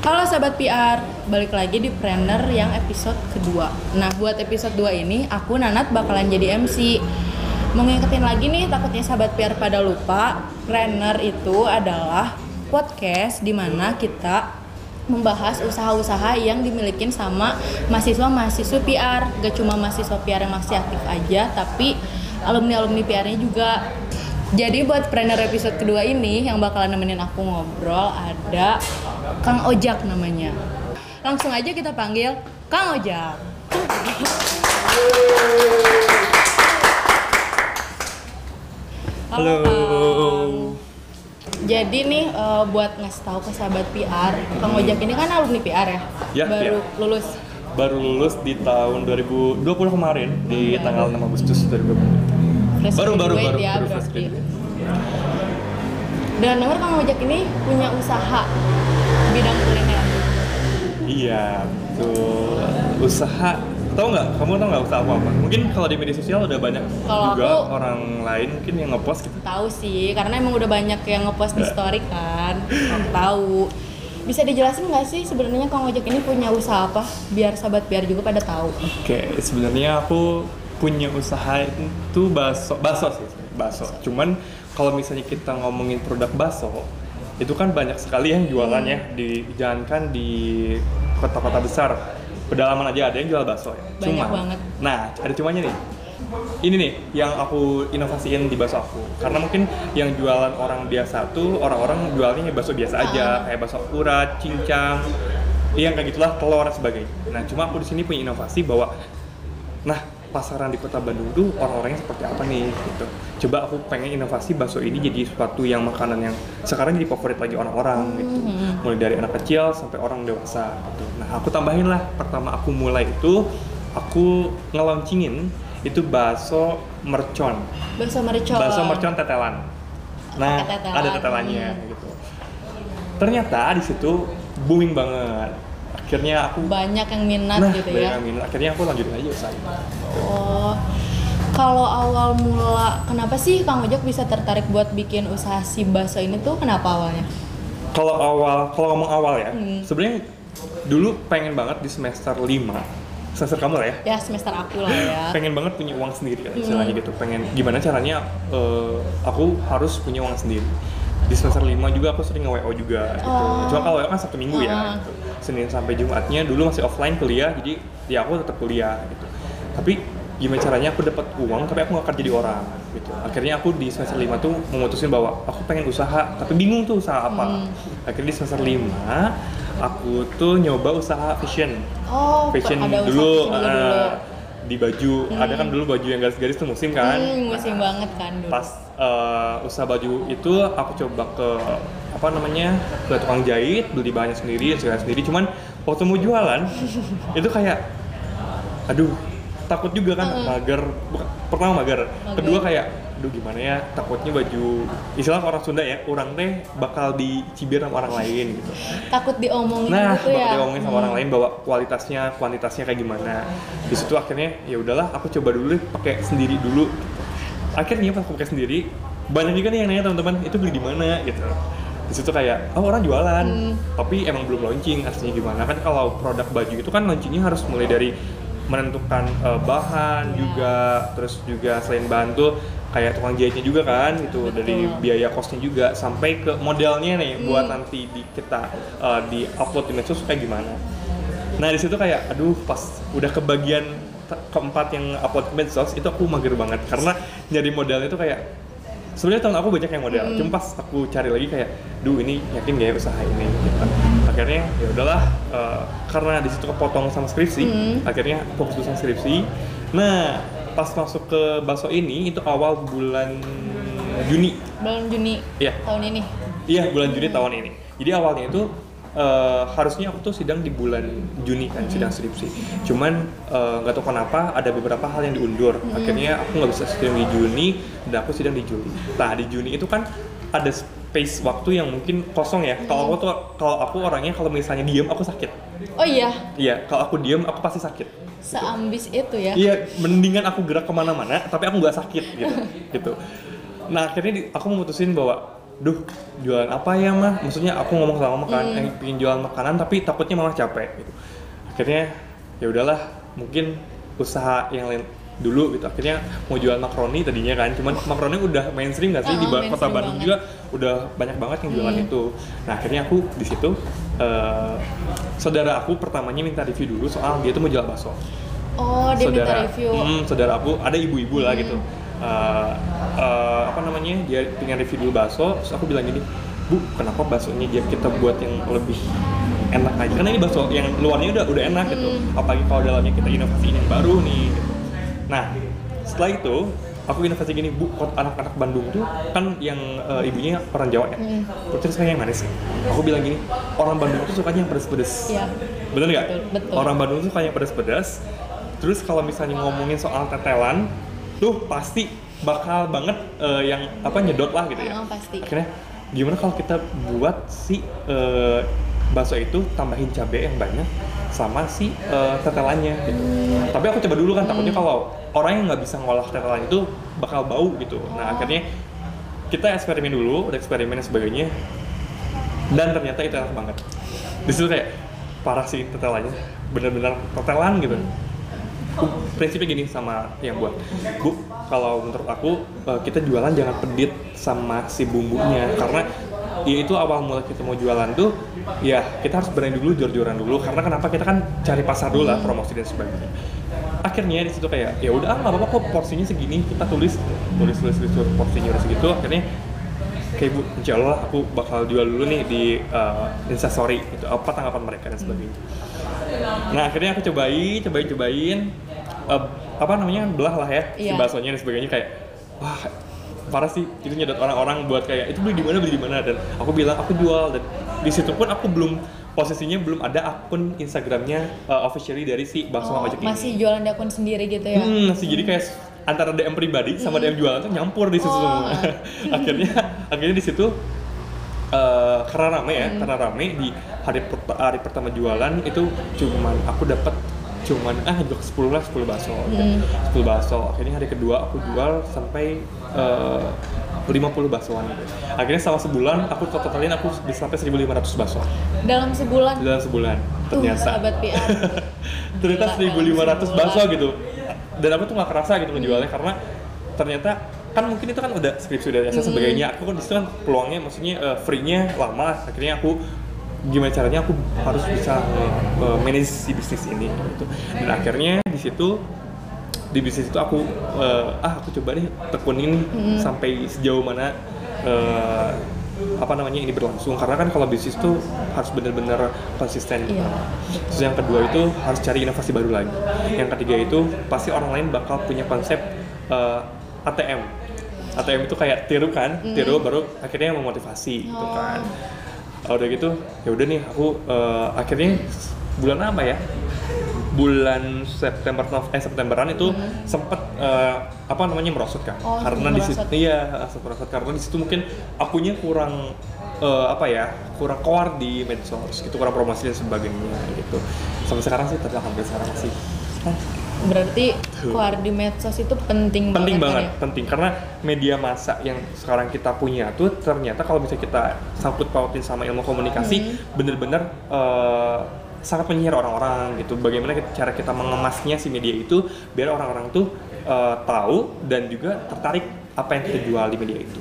Halo sahabat PR, balik lagi di Planner yang episode kedua. Nah, buat episode 2 ini aku Nanat bakalan jadi MC. Mau lagi nih, takutnya sahabat PR pada lupa, Planner itu adalah podcast di mana kita membahas usaha-usaha yang dimiliki sama mahasiswa-mahasiswa PR. Gak cuma mahasiswa PR yang masih aktif aja, tapi alumni-alumni PR-nya juga. Jadi buat planner episode kedua ini yang bakalan nemenin aku ngobrol ada Kang Ojak namanya. Langsung aja kita panggil Kang Ojak. Halo. Kang. Jadi nih eh, buat ngasih tahu ke sahabat PR, Kang Ojak ini kan alumni PR ya, Ya, baru ya. lulus. Baru lulus di tahun 2020 kemarin di Ya. tanggal 6 Agustus 2020. Fresh Baru, baru, graduate baru, ya baru berarti. Dan denger Kang Ojak ini punya usaha bidang kuliner. Iya, tuh usaha tahu nggak? Kamu tahu nggak usaha apa apa? Mungkin kalau di media sosial udah banyak Kalau juga aku- orang lain mungkin yang ngepost gitu. Tahu sih, karena emang udah banyak yang ngepost di Ya. story kan. Aku tahu. Bisa dijelasin nggak sih sebenarnya Kang Ojak ini punya usaha apa? Biar sahabat biar juga pada tahu. Oke, sebenarnya aku punya usaha itu bakso, bakso sih, bakso. Cuman kalau misalnya kita ngomongin produk bakso, itu kan banyak sekali yang jualannya dijalankan di kota-kota besar. Pedalaman aja ada yang jual bakso ya. Banyak Cuma, banget. Nah, ada cumanya nih. Ini nih yang aku inovasiin di bakso aku. Karena mungkin yang jualan orang biasa tuh orang-orang jualnya bakso biasa aja, kayak bakso urat, cincang, yang kayak gitulah telur dan sebagainya. Nah, cuma aku di sini punya inovasi bahwa nah pasaran di kota Bandung tuh orang-orangnya seperti apa nih gitu. Coba aku pengen inovasi bakso ini jadi suatu yang makanan yang sekarang jadi favorit lagi orang-orang gitu. Mulai dari anak kecil sampai orang dewasa gitu. Nah, aku tambahin lah pertama aku mulai itu aku nge-launchingin itu bakso mercon. Bakso mercon. Bakso mercon tetelan. Nah, tetelan. ada tetelannya Hmm. gitu. Ternyata di situ booming banget. Akhirnya aku Banyak yang minat nah, gitu banyak ya. yang minat. Akhirnya aku lanjutin aja usaha. Oh. Kalau awal mula, kenapa sih Kang Ojak bisa tertarik buat bikin usaha si bakso ini tuh kenapa awalnya? Kalau awal, kalau ngomong awal ya, Hmm. sebenarnya dulu pengen banget di semester 5 semester kamu lah ya Ya semester aku lah ya. pengen banget punya uang sendiri Hmm. istilahnya gitu pengen gimana caranya eh, aku harus punya uang sendiri di semester 5 juga aku sering nge-WO juga gitu. Oh. Cuma kalau WO kan Sabtu Minggu ya Ah. gitu. Senin sampai Jumatnya dulu masih offline kuliah jadi ya aku tetap kuliah gitu. Tapi gimana caranya aku dapat uang tapi aku gak kerja jadi orang gitu. Akhirnya aku di semester 5 tuh memutusin bahwa aku pengen usaha tapi bingung tuh usaha apa. Hmm. Akhirnya di semester 5 aku tuh nyoba usaha fashion Oh, fashion ada usaha dulu, fashion juga ah, dulu. di baju ada kan dulu baju yang garis-garis tuh musim kan Hmm, musim banget kan dulu. pas eh, usaha baju itu aku coba ke apa namanya ke tukang jahit beli bahannya sendiri segala sendiri cuman waktu mau jualan itu kayak aduh takut juga kan Mm-mm. mager pertama mager. Mager. kedua kayak aduh gimana ya takutnya baju istilah orang Sunda ya orang teh bakal dicibir sama orang lain gitu Takut diomongin Nah, gitu bakal ya. diomongin sama orang lain bahwa kualitasnya, kuantitasnya kayak gimana. Di situ akhirnya ya udahlah, aku coba dulu pakai sendiri dulu. Akhirnya pas aku pakai sendiri, banyak juga nih yang nanya teman-teman, itu beli di mana gitu. Di situ kayak, oh orang jualan, Hmm. tapi emang belum launching aslinya gimana kan kalau produk baju itu kan launchingnya harus mulai dari menentukan eh, bahan Iya. juga, terus juga selain bahan tuh kayak tukang jahitnya juga kan gitu dari Betul. biaya kosnya juga sampai ke modelnya nih Hmm. buat nanti di kita uh, di upload di medsos kayak gimana. Nah di situ kayak aduh pas udah ke bagian te- keempat yang upload ke medsos itu aku mager banget karena nyari modelnya itu kayak sebenarnya tahun aku banyak yang model, Hmm. cuma pas aku cari lagi kayak, duh ini yakin gak ya usaha ini gitu. Akhirnya ya udahlah uh, karena di situ kepotong sama skripsi, Hmm. akhirnya fokus dulu sama skripsi. Nah pas masuk ke bakso ini itu awal bulan Juni Bulan Juni Iya. tahun ini. Iya bulan Juni tahun ini. Jadi awalnya itu eh, harusnya aku tuh sidang di bulan Juni kan sidang skripsi. Cuman eh, nggak tahu kenapa ada beberapa hal yang diundur. Akhirnya aku nggak bisa sidang di Juni dan aku sidang di Juli. Nah di Juni itu kan ada space waktu yang mungkin kosong ya. Kalau aku tuh kalau aku orangnya kalau misalnya diem aku sakit. Oh iya, Iya kalau aku diem aku pasti sakit. seambis itu ya. Iya, mendingan aku gerak ke mana-mana, tapi aku nggak sakit gitu. gitu. Nah akhirnya di- aku memutusin bahwa duh jualan apa ya mah maksudnya aku ngomong sama mama kan Hmm. eh, pengen jualan makanan tapi takutnya malah capek gitu akhirnya ya udahlah mungkin usaha yang lain dulu gitu akhirnya mau jual makaroni tadinya kan cuman makaroni udah mainstream nggak sih di Oh, Ba- kota Bandung banget. juga udah banyak banget yang jualan Hmm. itu nah akhirnya aku di situ eh, saudara aku pertamanya minta review dulu soal dia tuh mau jual bakso Oh, dia minta saudara review. hmm, saudara aku ada ibu-ibu lah Hmm. gitu Eh, eh, apa namanya dia pengen review dulu bakso terus aku bilang gini bu kenapa baksonya dia kita buat yang lebih enak aja karena ini bakso yang luarnya udah udah enak gitu Hmm. apalagi kalau dalamnya kita inovasiin yang baru nih gitu. nah setelah itu aku inovasi gini bu anak-anak Bandung tuh kan yang eh, ibunya orang Jawa ya Hmm. terus saya yang manis aku bilang gini orang Bandung tuh sukanya yang pedes-pedes Iya. bener nggak orang Bandung tuh sukanya pedas-pedas terus kalau misalnya ngomongin soal tetelan tuh pasti bakal banget eh, yang apa nyedot lah gitu ya Oh, pasti. akhirnya gimana kalau kita buat si eh, bakso itu tambahin cabai yang banyak sama si eh, tetelannya gitu. Tapi aku coba dulu kan takutnya kalau orang yang nggak bisa ngolah tetelan itu bakal bau gitu. Nah akhirnya kita eksperimen dulu, udah eksperimen dan sebagainya, dan ternyata itu enak banget. Di situ kayak parah sih tetelannya, bener-bener tetelan gitu. Bu, prinsipnya gini sama yang buat. Bu kalau menurut aku eh, kita jualan jangan pedit sama si bumbunya. Karena ya itu awal mula kita mau jualan tuh ya kita harus berani dulu jor-joran dulu. Karena kenapa? Kita kan cari pasar dulu lah promosi dan sebagainya. Akhirnya di situ kayak ya udah ah, nggak apa-apa kok porsinya segini. Kita tulis tulis tulis tulis, tulis porsinya udah segitu. Akhirnya kayak bu insya Allah aku bakal jual dulu nih di uh, instastory. Itu apa tanggapan mereka dan sebagainya. Nah akhirnya aku cobain cobain cobain Eh, apa namanya belah lah ya si Iya. baksonya dan sebagainya kayak wah parah sih itu nyedot orang-orang buat kayak itu beli di mana beli di mana dan aku bilang aku jual dan di situ pun aku belum posisinya belum ada akun Instagramnya uh, officially dari si bakso Oh, ojek ini masih jualan di akun sendiri gitu ya? Hmm, masih jadi kayak antara DM pribadi sama DM jualan tuh nyampur di situ Oh. semua. akhirnya akhirnya di situ eh, karena rame ya, karena rame di hari pert- hari pertama jualan itu cuman aku dapat cuman ah juga 10 lah 10 bakso Hmm. 10 bakso akhirnya hari kedua aku jual sampai eh, 50 baksoan gitu. akhirnya selama sebulan aku totalin aku bisa sampai 1500 bakso Dalam sebulan? dalam sebulan ternyata PR. ternyata Gila, 1500 dalam bakso gitu dan aku tuh nggak kerasa gitu ngejualnya karena ternyata kan mungkin itu kan udah skripsi udah Hmm. jasa sebagainya aku kan di situ kan peluangnya maksudnya eh, free-nya lama akhirnya aku gimana caranya aku harus bisa eh, manage si bisnis ini gitu dan akhirnya di situ di bisnis itu aku eh, ah aku coba deh tekunin Hmm. sampai sejauh mana eh, apa namanya ini berlangsung karena kan kalau bisnis tuh harus benar-benar konsisten Iya, Terus yang kedua itu harus cari inovasi baru lagi. Yang ketiga itu pasti orang lain bakal punya konsep eh, ATM. ATM itu kayak tiru kan, tiru baru akhirnya memotivasi gitu Oh. kan. Oh, udah gitu, ya udah nih aku eh, akhirnya bulan apa ya? Bulan September eh Septemberan itu sempet eh, apa namanya merosot kan. Oh, karena di situ iya merosot karena di situ mungkin akunya kurang eh, apa ya kurang keluar di medsos gitu kurang promosi dan sebagainya gitu sampai sekarang sih tapi alhamdulillah sekarang masih Berarti keluar di medsos itu penting, penting banget kan ya? penting. Karena media massa yang sekarang kita punya tuh ternyata kalau bisa kita sangkut pautin sama ilmu komunikasi bener-bener eh, sangat menyihir orang-orang gitu. Bagaimana cara kita mengemasnya si media itu biar orang-orang tuh eh, tahu dan juga tertarik apa yang kita jual di media itu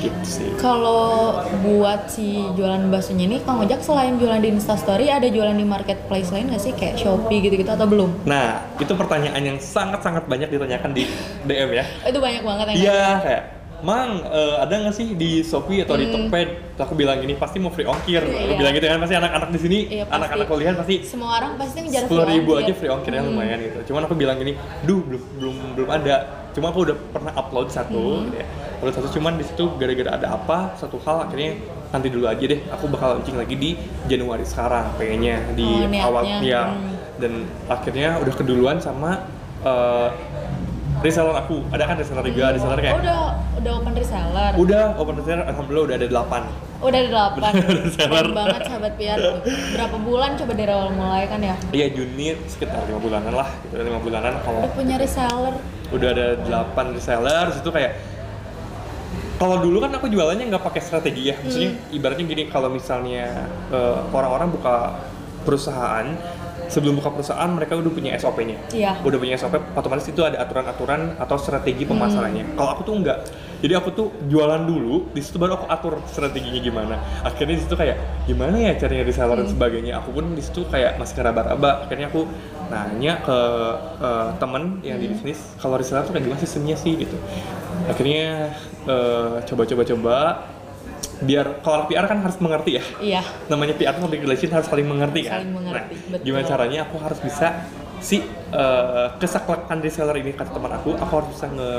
gitu sih Kalau buat si jualan baksonya ini, Kang Ojak selain jualan di Instastory, ada jualan di marketplace lain nggak sih? Kayak Shopee gitu-gitu atau belum? Nah, itu pertanyaan yang sangat-sangat banyak ditanyakan di DM ya. Itu banyak banget yang Iya, kayak, Mang, eh, ada nggak sih di Shopee atau di Hmm. Tokped? Terus Aku bilang gini, pasti mau free ongkir. Aku Iya. bilang gitu kan, pasti anak-anak di sini, Iya, anak-anak kuliah pasti Semua orang pasti ngejar sepuluh ribu ongkir. aja free ongkirnya Hmm. lumayan gitu. Cuman aku bilang gini, duh belum belum belum ada. Cuma aku udah pernah upload satu, Hmm. gitu ya. Upload satu cuman di situ gara-gara ada apa satu hal akhirnya nanti dulu aja deh. Aku bakal launching lagi di Januari sekarang, pengennya di Oh, awal ya. Hmm. Dan akhirnya udah keduluan sama eh, reseller aku. Ada kan reseller juga, reseller kayak Oh, udah udah open reseller. udah open reseller alhamdulillah udah ada 8 Udah ada delapan. Reseller. Banget sahabat PR. Berapa bulan coba dari awal mulai kan ya? Iya Juni sekitar lima bulanan lah gitu lima bulanan kalau Udah punya reseller. udah ada 8 reseller situ kayak Kalau dulu kan aku jualannya nggak pakai strategi ya, maksudnya Hmm. ibaratnya gini, kalau misalnya eh, orang-orang buka perusahaan, sebelum buka perusahaan mereka udah punya SOP-nya, Iya. udah punya SOP, otomatis itu ada aturan-aturan atau strategi pemasarannya. Kalau aku tuh enggak, jadi aku tuh jualan dulu, di situ baru aku atur strateginya gimana. Akhirnya di situ kayak gimana ya caranya reseller dan sebagainya. Aku pun di situ kayak masih ngeraba-raba. Akhirnya aku nanya ke eh, temen yang di bisnis, kalau reseller tuh kayak gimana sistemnya sih gitu. Akhirnya eh, coba-coba-coba biar kalau PR kan harus mengerti ya Iya. namanya PR public relation harus saling mengerti kan. Saling mengerti, nah, betul. gimana caranya aku harus bisa si uh, kesaklakan reseller ini kata teman aku, aku harus bisa nge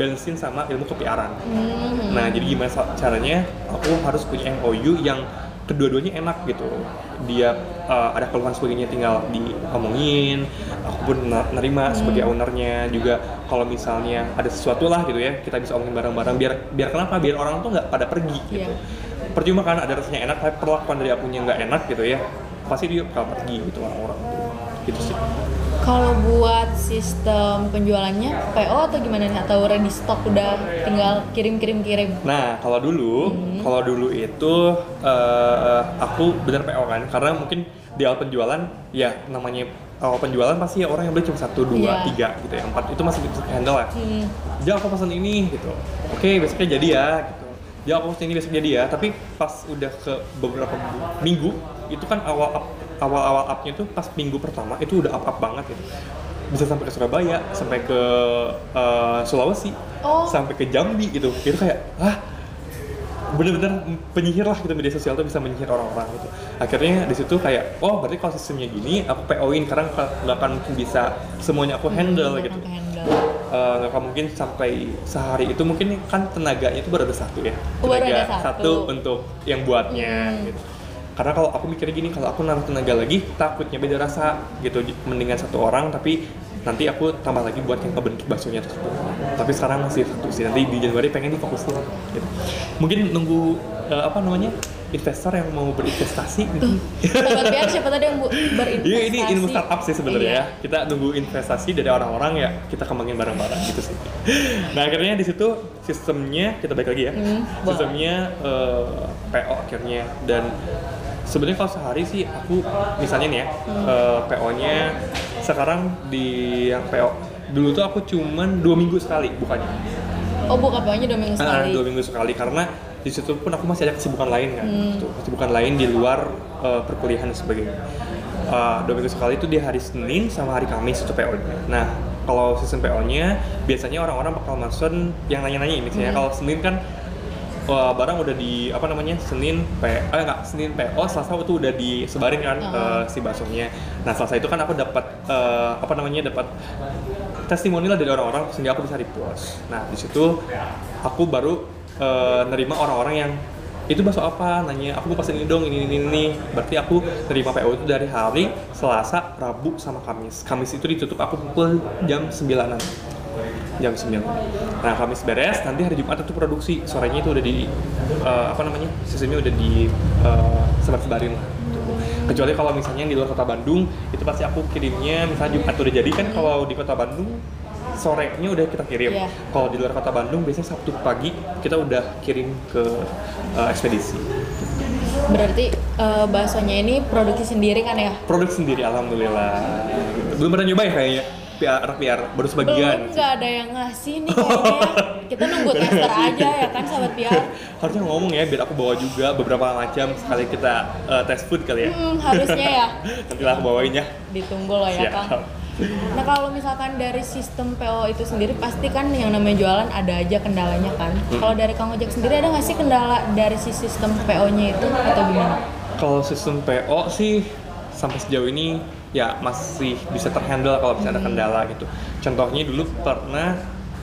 balancein sama ilmu kepiaran. Hmm. Nah, jadi gimana caranya aku harus punya MOU yang kedua-duanya enak gitu. Dia uh, ada keluhan sebagainya tinggal diomongin, aku pun nerima sebagai Hmm. ownernya juga kalau misalnya ada sesuatu lah gitu ya, kita bisa omongin bareng-bareng biar biar kenapa? Biar orang tuh nggak pada pergi gitu Iya. percuma kan ada rasanya enak tapi perlakuan dari akunya nggak enak gitu ya pasti dia bakal pergi gitu orang-orang tuh gitu sih Kalau buat sistem penjualannya PO atau gimana nih? Atau ready stock udah tinggal kirim-kirim-kirim? nah kalau dulu kalau dulu itu eh, aku bener PO kan karena mungkin di awal penjualan ya namanya awal penjualan pasti ya orang yang beli cuma satu dua Iya. tiga gitu ya empat itu masih bisa handle lah Hmm. dia aku pesan ini gitu oke besoknya jadi ya gitu dia aku pesan ini besok jadi ya tapi pas udah ke beberapa minggu itu kan awal up, awal awal upnya tuh pas minggu pertama itu udah up up banget gitu bisa sampai ke Surabaya sampai ke eh, Sulawesi Oh. sampai ke Jambi gitu itu kayak ah bener-bener penyihir lah gitu media sosial tuh bisa menyihir orang-orang gitu akhirnya di situ kayak oh berarti kalau sistemnya gini aku PO-in karena nggak nggak akan mungkin bisa semuanya aku handle Hmm, gitu. Eh, nggak akan mungkin sampai sehari itu mungkin kan tenaganya itu baru ada satu ya baru tenaga ada satu. untuk yang buatnya Hmm. gitu karena kalau aku mikirnya gini kalau aku naruh tenaga lagi takutnya beda rasa gitu mendingan satu orang tapi nanti aku tambah lagi buat yang kebentuk baksonya tersebut tapi sekarang masih satu sih nanti di Januari pengen difokusin gitu. mungkin nunggu eh, apa namanya investor yang mau berinvestasi gitu. Sobat biar siapa tadi yang berinvestasi? Iya ini ilmu startup sih sebenarnya Iya. ya. Kita nunggu investasi dari orang-orang ya kita kembangin bareng-bareng gitu sih. Nah akhirnya di situ sistemnya kita balik lagi ya. Hmm, boleh. sistemnya eh, PO akhirnya dan sebenarnya kalau sehari sih aku misalnya nih ya Hmm. eh, PO-nya sekarang di yang PO dulu tuh aku cuman dua minggu sekali bukannya. Oh buka PO-nya dua minggu sekali. dua minggu sekali karena di situ pun aku masih ada kesibukan lain kan Hmm. gitu. kesibukan lain di luar uh, perkuliahan dan sebagainya Uh, dua minggu sekali itu di hari Senin sama hari Kamis itu PO-nya nah kalau sistem PO-nya biasanya orang-orang bakal maksud yang nanya-nanya misalnya Hmm. kalau Senin kan wah, barang udah di apa namanya Senin P eh enggak Senin PO Selasa itu udah disebarin kan Ah. uh, si baksonya. Nah Selasa itu kan aku dapat uh, apa namanya dapat testimonial dari orang-orang sehingga aku bisa repost. Nah di situ aku baru eh, nerima orang-orang yang itu bakso apa? Nanya aku mau pesan ini dong ini ini ini. Berarti aku nerima PO itu dari hari Selasa Rabu sama Kamis. Kamis itu ditutup aku pukul jam 9an jam 9 nah Kamis beres nanti hari Jumat itu produksi. Sorenya itu udah di eh, apa namanya sistemnya udah di eh, sebar-sebarin lah kecuali kalau misalnya di luar kota Bandung itu pasti aku kirimnya misalnya Jumat udah jadi kan kalau di kota Bandung sorenya udah kita kirim. Iya. kalau di luar kota Bandung biasanya Sabtu pagi kita udah kirim ke uh, ekspedisi. Berarti eh, baksonya ini produksi sendiri kan ya? produk sendiri alhamdulillah. Belum pernah nyoba ya kayaknya PR PR baru sebagian Belum nggak ada yang ngasih nih kayaknya. Kita nunggu tester aja ya kan sahabat PR. harusnya ngomong ya biar aku bawa juga beberapa macam sekali kita uh, test food kali ya Hmm, harusnya ya. nanti lah aku bawain ya Ditunggu loh ya Siap. Kang. Nah kalau misalkan dari sistem PO itu sendiri pasti kan yang namanya jualan ada aja kendalanya kan. Hmm. Kalau dari Kang Ojek sendiri ada nggak sih kendala dari si sistem PO-nya itu atau gimana? Kalau sistem PO sih sampai sejauh ini ya masih bisa terhandle kalau bisa ada kendala gitu. Contohnya dulu pernah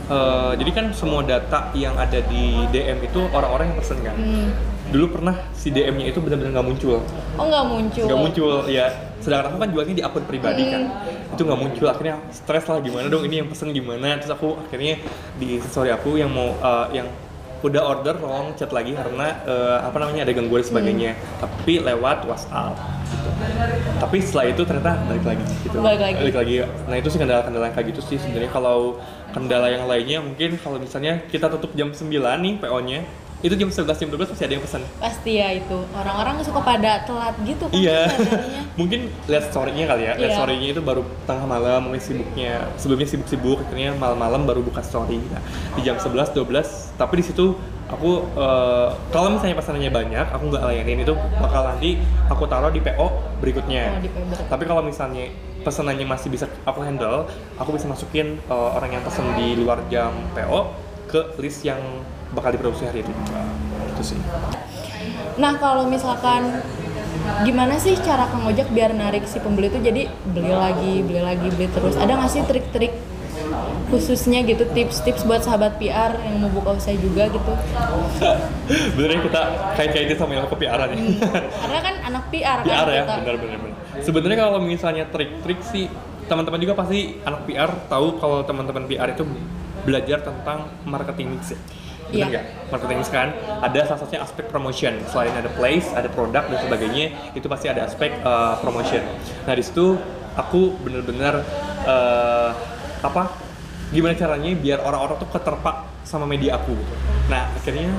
eh, jadi kan semua data yang ada di DM itu orang-orang yang pesen kan. Hmm. Dulu pernah si DM-nya itu benar-benar nggak muncul, Oh nggak muncul. nggak muncul ya. Sedangkan aku kan jualnya di akun pribadi kan, itu nggak muncul. Akhirnya stres lah gimana dong ini yang pesen gimana. Terus aku akhirnya di story aku yang mau eh, yang udah order tolong chat lagi karena eh, apa namanya ada gangguan sebagainya. Tapi lewat WhatsApp gitu. tapi setelah itu ternyata balik lagi gitu. Balik lagi. nah itu sih kendala-kendala yang kayak gitu sih sebenarnya. Kalau kendala yang lainnya mungkin kalau misalnya kita tutup jam 9 nih PO nya itu jam 11 jam 12 pasti ada yang pesan pasti ya itu orang-orang suka pada telat gitu kan Iya, mungkin lihat story-nya kali ya. Lihat Iya. story-nya itu baru tengah malam, mungkin sibuknya. Sebelumnya sibuk-sibuk, akhirnya malam-malam baru buka story. Nah, di jam 11, 12, tapi di situ aku eh, kalau misalnya pesanannya banyak, aku nggak layanin itu bakal nanti aku taruh di PO berikutnya. Oh, di PO berikutnya. Tapi kalau misalnya pesanannya masih bisa aku handle, aku bisa masukin eh, orang yang pesan di luar jam PO ke list yang bakal diproduksi hari itu juga. Itu sih. Nah kalau misalkan gimana sih cara Kang Ojek biar narik si pembeli itu jadi beli lagi, beli lagi, beli terus. Ada nggak sih trik-trik khususnya gitu tips-tips buat sahabat PR yang mau buka usaha juga gitu? Benernya kita kayak-kayak sama yang ke PR nih. Karena kan anak PR kan PR ya, kita. benar benar benar. Sebenarnya kalau misalnya trik-trik sih teman-teman juga pasti anak PR tahu kalau teman-teman PR itu belajar tentang marketing mix ya. Benar Iya. nggak? Marketing mix kan ada salah satunya aspek promotion. Selain ada place, ada produk dan sebagainya, itu pasti ada aspek uh, promotion. Nah di situ aku benar-benar uh, apa? Gimana caranya biar orang-orang tuh keterpak sama media aku gitu. Nah akhirnya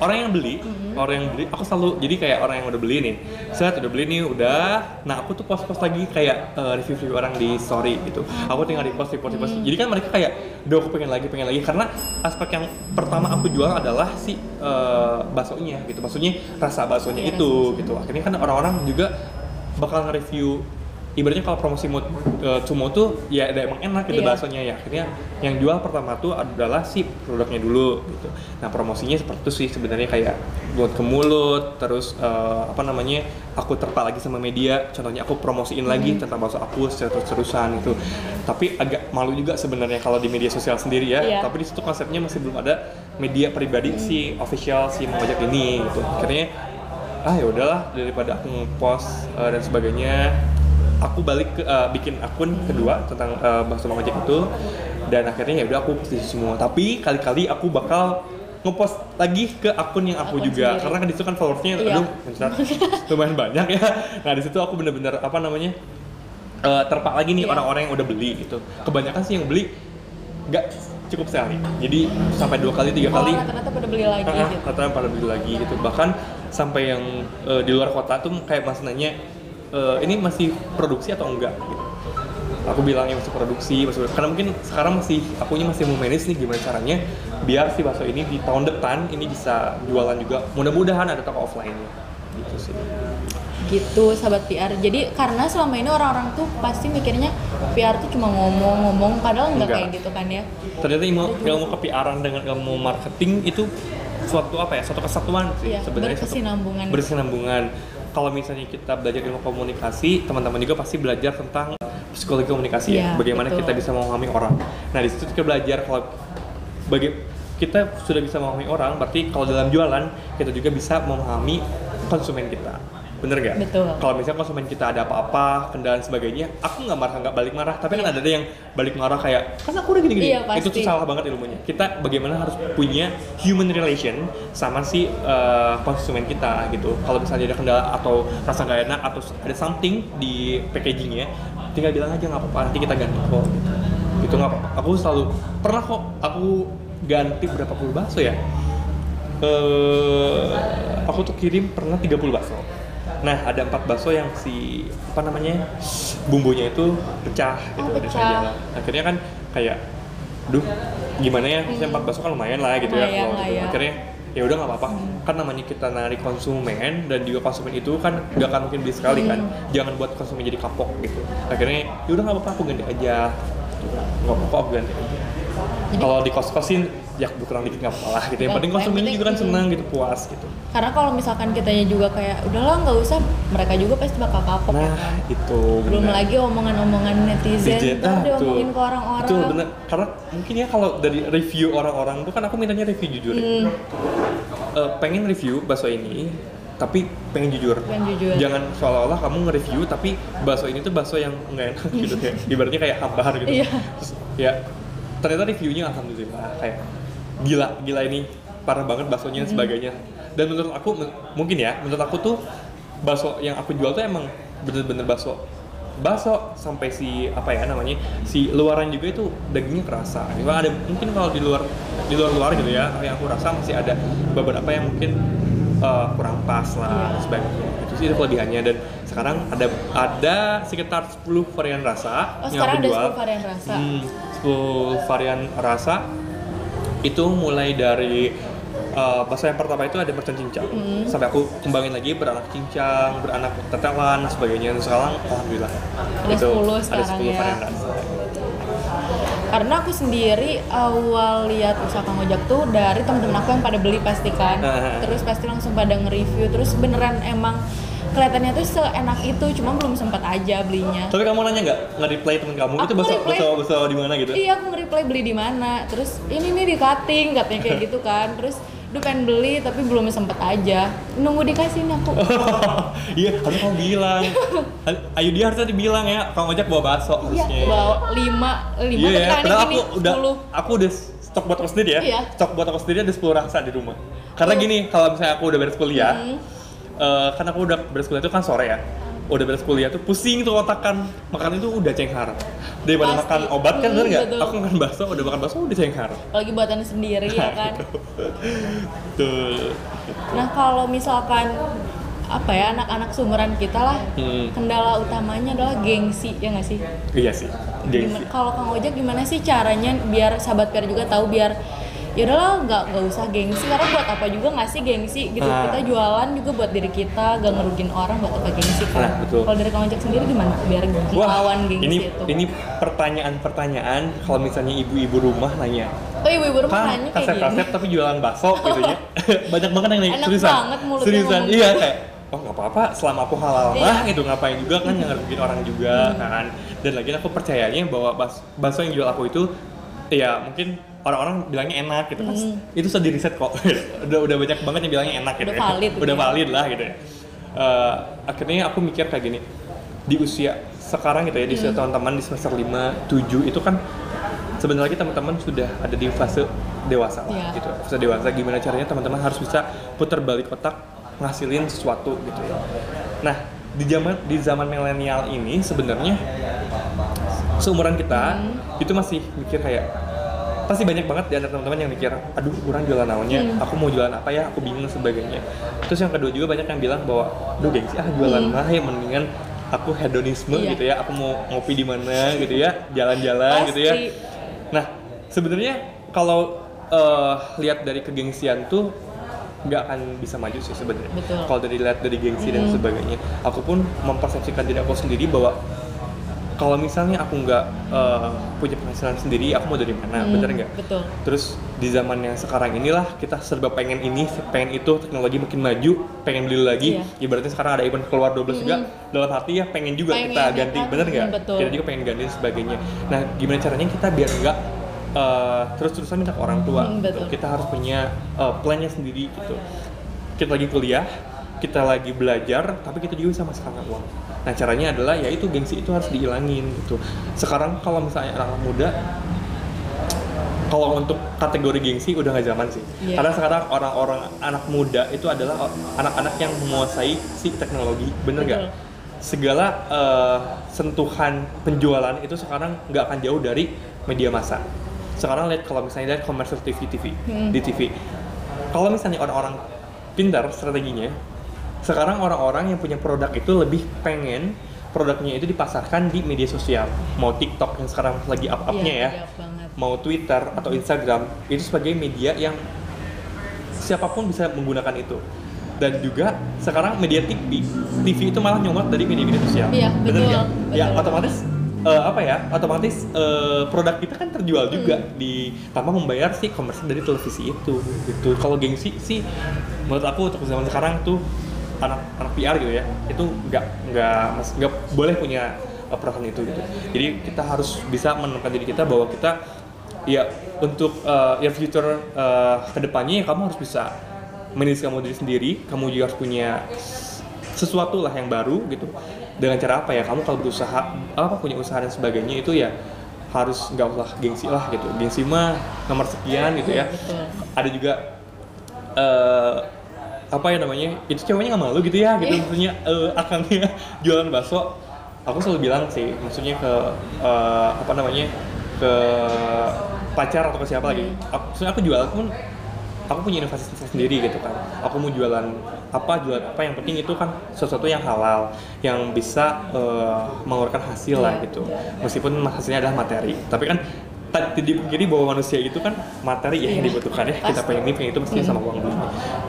orang yang beli, Mm-hmm. orang yang beli, aku selalu jadi kayak orang yang udah beli nih, set udah beli nih, udah. Nah aku tuh post-post lagi kayak uh, review-review orang di story gitu. Aku tinggal di post, di post, di post. Mm. Jadi kan mereka kayak, duh aku pengen lagi, pengen lagi. Karena aspek yang pertama aku jual adalah si uh, baksonya gitu. Maksudnya rasa baksonya Iya, itu gitu. Akhirnya kan orang-orang juga bakal nge-review ibaratnya kalau promosi mo, uh, Sumo tuh ya ada emang enak gitu Iya. baksonya ya. Akhirnya yang jual pertama tuh adalah si produknya dulu gitu. Nah promosinya seperti itu sih sebenarnya kayak mulut ke mulut terus eh, apa namanya aku terpa lagi sama media. Contohnya aku promosiin lagi tentang bakso aku secara terus-terusan gitu. Tapi agak malu juga sebenarnya kalau di media sosial sendiri ya. Iya. tapi di situ konsepnya masih belum ada media pribadi si official si mengajak ini gitu. Akhirnya ah ya udahlah daripada aku nge-post eh, dan sebagainya aku balik ke eh, bikin akun kedua tentang uh, bakso Mang Ojek itu dan akhirnya ya udah aku post di semua tapi kali-kali aku bakal ngepost lagi ke akun yang aku Akun juga sendiri. karena kan di situ kan followersnya Iya. aduh lumayan banyak ya nah di situ aku bener-bener apa namanya eh, terpak lagi nih Iya. orang-orang yang udah beli gitu kebanyakan sih yang beli nggak cukup sekali jadi sampai dua kali tiga Oh, kali rata-rata pada beli lagi Ah, gitu. katanya pada beli lagi gitu bahkan sampai yang eh, di luar kota tuh kayak mas nanya "Eh, ini masih produksi atau enggak gitu. Aku bilangnya masih produksi masih karena mungkin sekarang masih akunya masih mau manage nih gimana caranya biar si bakso ini di tahun depan ini bisa jualan juga. Mudah-mudahan ada toko offline-nya. Gitu sih. Gitu sahabat PR jadi karena selama ini orang-orang tuh pasti mikirnya PR tuh cuma ngomong-ngomong padahal nggak Enggak. kayak gitu kan ya? Ternyata ilmu, ilmu kepiaran dengan ilmu marketing itu suatu apa ya suatu kesatuan sih Iya, sebenarnya berkesinambungan. berkesinambungan kalau misalnya kita belajar ilmu komunikasi teman-teman juga pasti belajar tentang psikologi komunikasi ya. Iya, bagaimana betul. kita bisa memahami orang. Nah di situ kita belajar kalau bagi kita sudah bisa memahami orang berarti kalau dalam jualan kita juga bisa memahami konsumen kita bener gak? Betul. Kalau misalnya konsumen kita ada apa-apa, kendala dan sebagainya, aku nggak marah nggak balik marah, tapi kan ada yang balik marah kayak, kan aku udah gini-gini. Iya, Itu tuh salah banget ilmunya. Kita bagaimana harus punya human relation sama si uh, konsumen kita gitu. Kalau misalnya ada kendala atau rasa nggak enak atau ada something di packagingnya, tinggal bilang aja nggak apa-apa, nanti kita ganti kok. Gitu. Itu nggak apa-apa. Aku selalu pernah kok aku ganti berapa puluh bakso ya. Eh, aku tuh kirim pernah 30 bakso. Nah, ada empat bakso yang si apa namanya bumbunya itu pecah gitu Oh, pecah. Akhirnya kan kayak, duh gimana ya? Maksudnya empat bakso kan lumayan lah gitu ya. Lumayan kalau gitu. ya. Akhirnya ya udah nggak apa-apa. Kan namanya kita narik konsumen dan juga konsumen itu kan nggak akan mungkin beli sekali kan. Jangan buat konsumen jadi kapok gitu. Akhirnya ya udah nggak apa-apa aku ganti aja. Nggak apa-apa aku ganti aja. Kalau di kos-kosin ya berkurang dikit nggak apa-apa lah gitu. Yang Nggak- penting konsumennya juga kan senang gitu, puas gitu. karena kalau misalkan kitanya juga kayak udahlah nggak usah mereka juga pasti bakal kapok ya Nah, kan? itu belum benar. lagi omongan-omongan netizen ntar ah, diomongin tuh. ke orang-orang Betul, bener. Karena mungkin ya kalau dari review orang-orang tuh kan aku mintanya review jujur. ya. Hmm, Eh, pengen review bakso ini, tapi pengen jujur. Pengen jujur. Jangan seolah-olah kamu nge-review tapi bakso ini tuh bakso yang nggak enak gitu kayak ibaratnya kayak hambar gitu. Iya. Terus ya ternyata reviewnya alhamdulillah kayak gila gila ini parah banget baksonya dan sebagainya dan menurut aku mungkin ya menurut aku tuh bakso yang aku jual tuh emang bener-bener bakso bakso sampai si apa ya namanya si luaran juga itu dagingnya kerasa Cuma ada mungkin kalau di luar di luar luar gitu ya yang aku rasa masih ada beberapa yang mungkin eh, kurang pas lah dan sebagainya itu sih itu kelebihannya. Dan sekarang ada ada sekitar 10 varian rasa Oh, yang sekarang aku ada jual. 10 varian rasa. Hmm, 10 varian rasa. Itu mulai dari uh, bakso yang pertama itu ada mercon cincang. Hmm. sampai aku kembangin lagi beranak cincang beranak tetelan dan sebagainya. Dan sekarang alhamdulillah. Ada itu 10 ada sekarang 10 ya. varian rasa Karena aku sendiri awal lihat usaha Kang Ojak tuh dari temen-temen aku yang pada beli pasti kan. Terus pasti langsung pada nge-review. Terus beneran emang kelihatannya tuh seenak itu, cuma belum sempat aja belinya. tapi kamu nanya nggak nge-reply temen kamu itu Aku bakso reply. bakso bakso di mana gitu Iya aku nge-reply beli di mana. Terus ini nih di cutting katanya kayak gitu kan. Terus Duh pengen beli tapi belum sempet aja. Nunggu dikasih nih aku. iya harus kamu bilang ayo dia harusnya dibilang ya kang ojek bawa bakso Iya, bawa lima, lima Iya tapi gini, aku udah sepuluh. aku udah stok buat aku sendiri ya. Iya. Stok buat aku sendiri ada 10 rasa di rumah. Karena Oh. gini, kalau misalnya aku udah beres kuliah, Hmm. eh, kan aku udah beres kuliah itu kan sore ya. Udah beres kuliah tuh pusing tuh otakan. Makan itu udah cenghar. Daripada Pasti. makan obat kan Hmm, bener nggak? betul. Aku makan bakso, udah makan bakso udah cenghar. Apalagi buatan sendiri ya kan. Tuh. Nah kalau misalkan apa ya anak-anak sumuran kita lah Hmm. kendala utamanya adalah gengsi ya nggak sih? Iya sih. Gengsi. Kalau Kang Ojek gimana sih caranya biar sahabat PR juga tahu biar ya udahlah nggak nggak usah gengsi. Karena buat apa juga nggak sih gengsi gitu? Ah. kita jualan juga buat diri kita gak ngerugin orang buat apa gengsi kan? Nah, kalau dari Kang Ojek sendiri gimana? Biar lawan gengsi ini itu. ini pertanyaan-pertanyaan kalau misalnya ibu-ibu rumah nanya, oh ibu-ibu rumah kan nanya kayak gini. tapi jualan bakso gitu ya. Banyak banget yang nanya. Seriusan? banget mulutnya seriusan? iya kayak oh nggak apa-apa selama aku halal Iya. mah gitu. Ngapain juga kan yang ngerugiin orang juga kan. Dan lagi aku percayanya bahwa bas bakso yang jual aku itu ya mungkin orang-orang bilangnya enak gitu kan. Itu sudah di riset kok. Udah udah banyak banget yang bilangnya enak gitu Udah ya. valid gitu udah ya. valid lah gitu ya. Eh, akhirnya aku mikir kayak gini di usia sekarang gitu ya di usia teman-teman di semester 5, 7 itu kan sebentar lagi teman-teman sudah ada di fase dewasa lah Iya. gitu. Fase dewasa gimana caranya teman-teman harus bisa putar balik otak ngasilin sesuatu gitu ya. Nah di zaman di zaman milenial ini sebenarnya seumuran kita itu masih mikir kayak pasti banyak banget di antara teman-teman yang mikir aduh kurang jualan naonnya Hmm. aku mau jualan apa ya? Aku bingung sebagainya. Terus yang kedua juga banyak yang bilang bahwa aduh gengsi ah jualan mah ya mendingan aku hedonisme Hmm. Iya. gitu ya aku mau ngopi di mana gitu ya jalan-jalan gitu ya. Nah sebenarnya kalau eh, lihat dari kegengsian tuh nggak akan bisa maju sih sebenarnya. Kalau dari lihat dari gengsi dan sebagainya. Aku pun mempersepsikan diri aku sendiri bahwa kalau misalnya aku nggak eh, punya penghasilan sendiri aku mau dari mana Hmm, bener nggak betul Terus di zaman yang sekarang inilah kita serba pengen ini, pengen itu, teknologi makin maju, pengen beli lagi. Iya. Ibaratnya sekarang ada event keluar 12 juga, dalam hati ya pengen juga Pengen, kita ya ganti, kan? bener nggak? Hmm, betul. Kita juga pengen ganti dan sebagainya. Nah, gimana caranya kita biar nggak eh, terus-terusan minta ke orang tua? Hmm, gitu. betul. Kita harus punya eh, plannya sendiri gitu. Kita lagi kuliah, kita lagi belajar, tapi kita juga bisa menghasilkan uang. Nah, caranya adalah yaitu gengsi itu harus dihilangin gitu. Sekarang kalau misalnya anak muda kalau untuk kategori gengsi udah nggak zaman sih. Iya. Karena sekarang orang-orang anak muda itu adalah anak-anak yang menguasai si teknologi, bener nggak? Segala eh, sentuhan penjualan itu sekarang nggak akan jauh dari media massa. Sekarang lihat kalau misalnya lihat commercial TV TV Hmm. di TV. Kalau misalnya orang-orang pintar strateginya, sekarang orang-orang yang punya produk itu lebih pengen produknya itu dipasarkan di media sosial, mau TikTok yang sekarang lagi up-upnya Iya, ya, banget. mau Twitter atau Instagram itu sebagai media yang siapa pun bisa menggunakan itu. Dan juga sekarang media TV TV itu malah nyomot dari media-media sosial. Iya, betul, ya betul. otomatis eh, apa ya otomatis eh, produk kita kan terjual juga. Hmm. di tanpa membayar si komersial dari televisi itu gitu. Kalau gengsi sih menurut aku untuk zaman sekarang tuh anak anak PR gitu ya itu nggak nggak nggak boleh punya uh, perasaan itu gitu. Jadi kita harus bisa menemukan diri kita bahwa kita ya untuk uh, your future uh, ke depannya ya kamu harus bisa manage kamu diri sendiri kamu juga harus punya sesuatu lah yang baru gitu. Dengan cara apa ya? Kamu kalau berusaha apa punya usaha dan sebagainya itu ya harus nggak usah gengsi lah gitu. Gengsi mah nomor sekian gitu ya. Betul. ada juga eh apa ya namanya itu ceweknya nggak malu gitu ya gitu. Iya. maksudnya eh, akangnya jualan bakso. Aku selalu bilang sih maksudnya ke eh, apa namanya ke pacar atau ke siapa lagi. Aku, maksudnya aku jualan pun aku punya inovasi sendiri gitu kan. Aku mau jualan apa jualan apa yang penting itu kan sesuatu yang halal yang bisa eh, mengeluarkan hasil lah gitu. Meskipun hasilnya adalah materi tapi kan tak dipungkiri bahwa manusia itu kan materi ya yang Iya, dibutuhkan ya. Kita pengen ini pengen itu mesti sama uang dulu.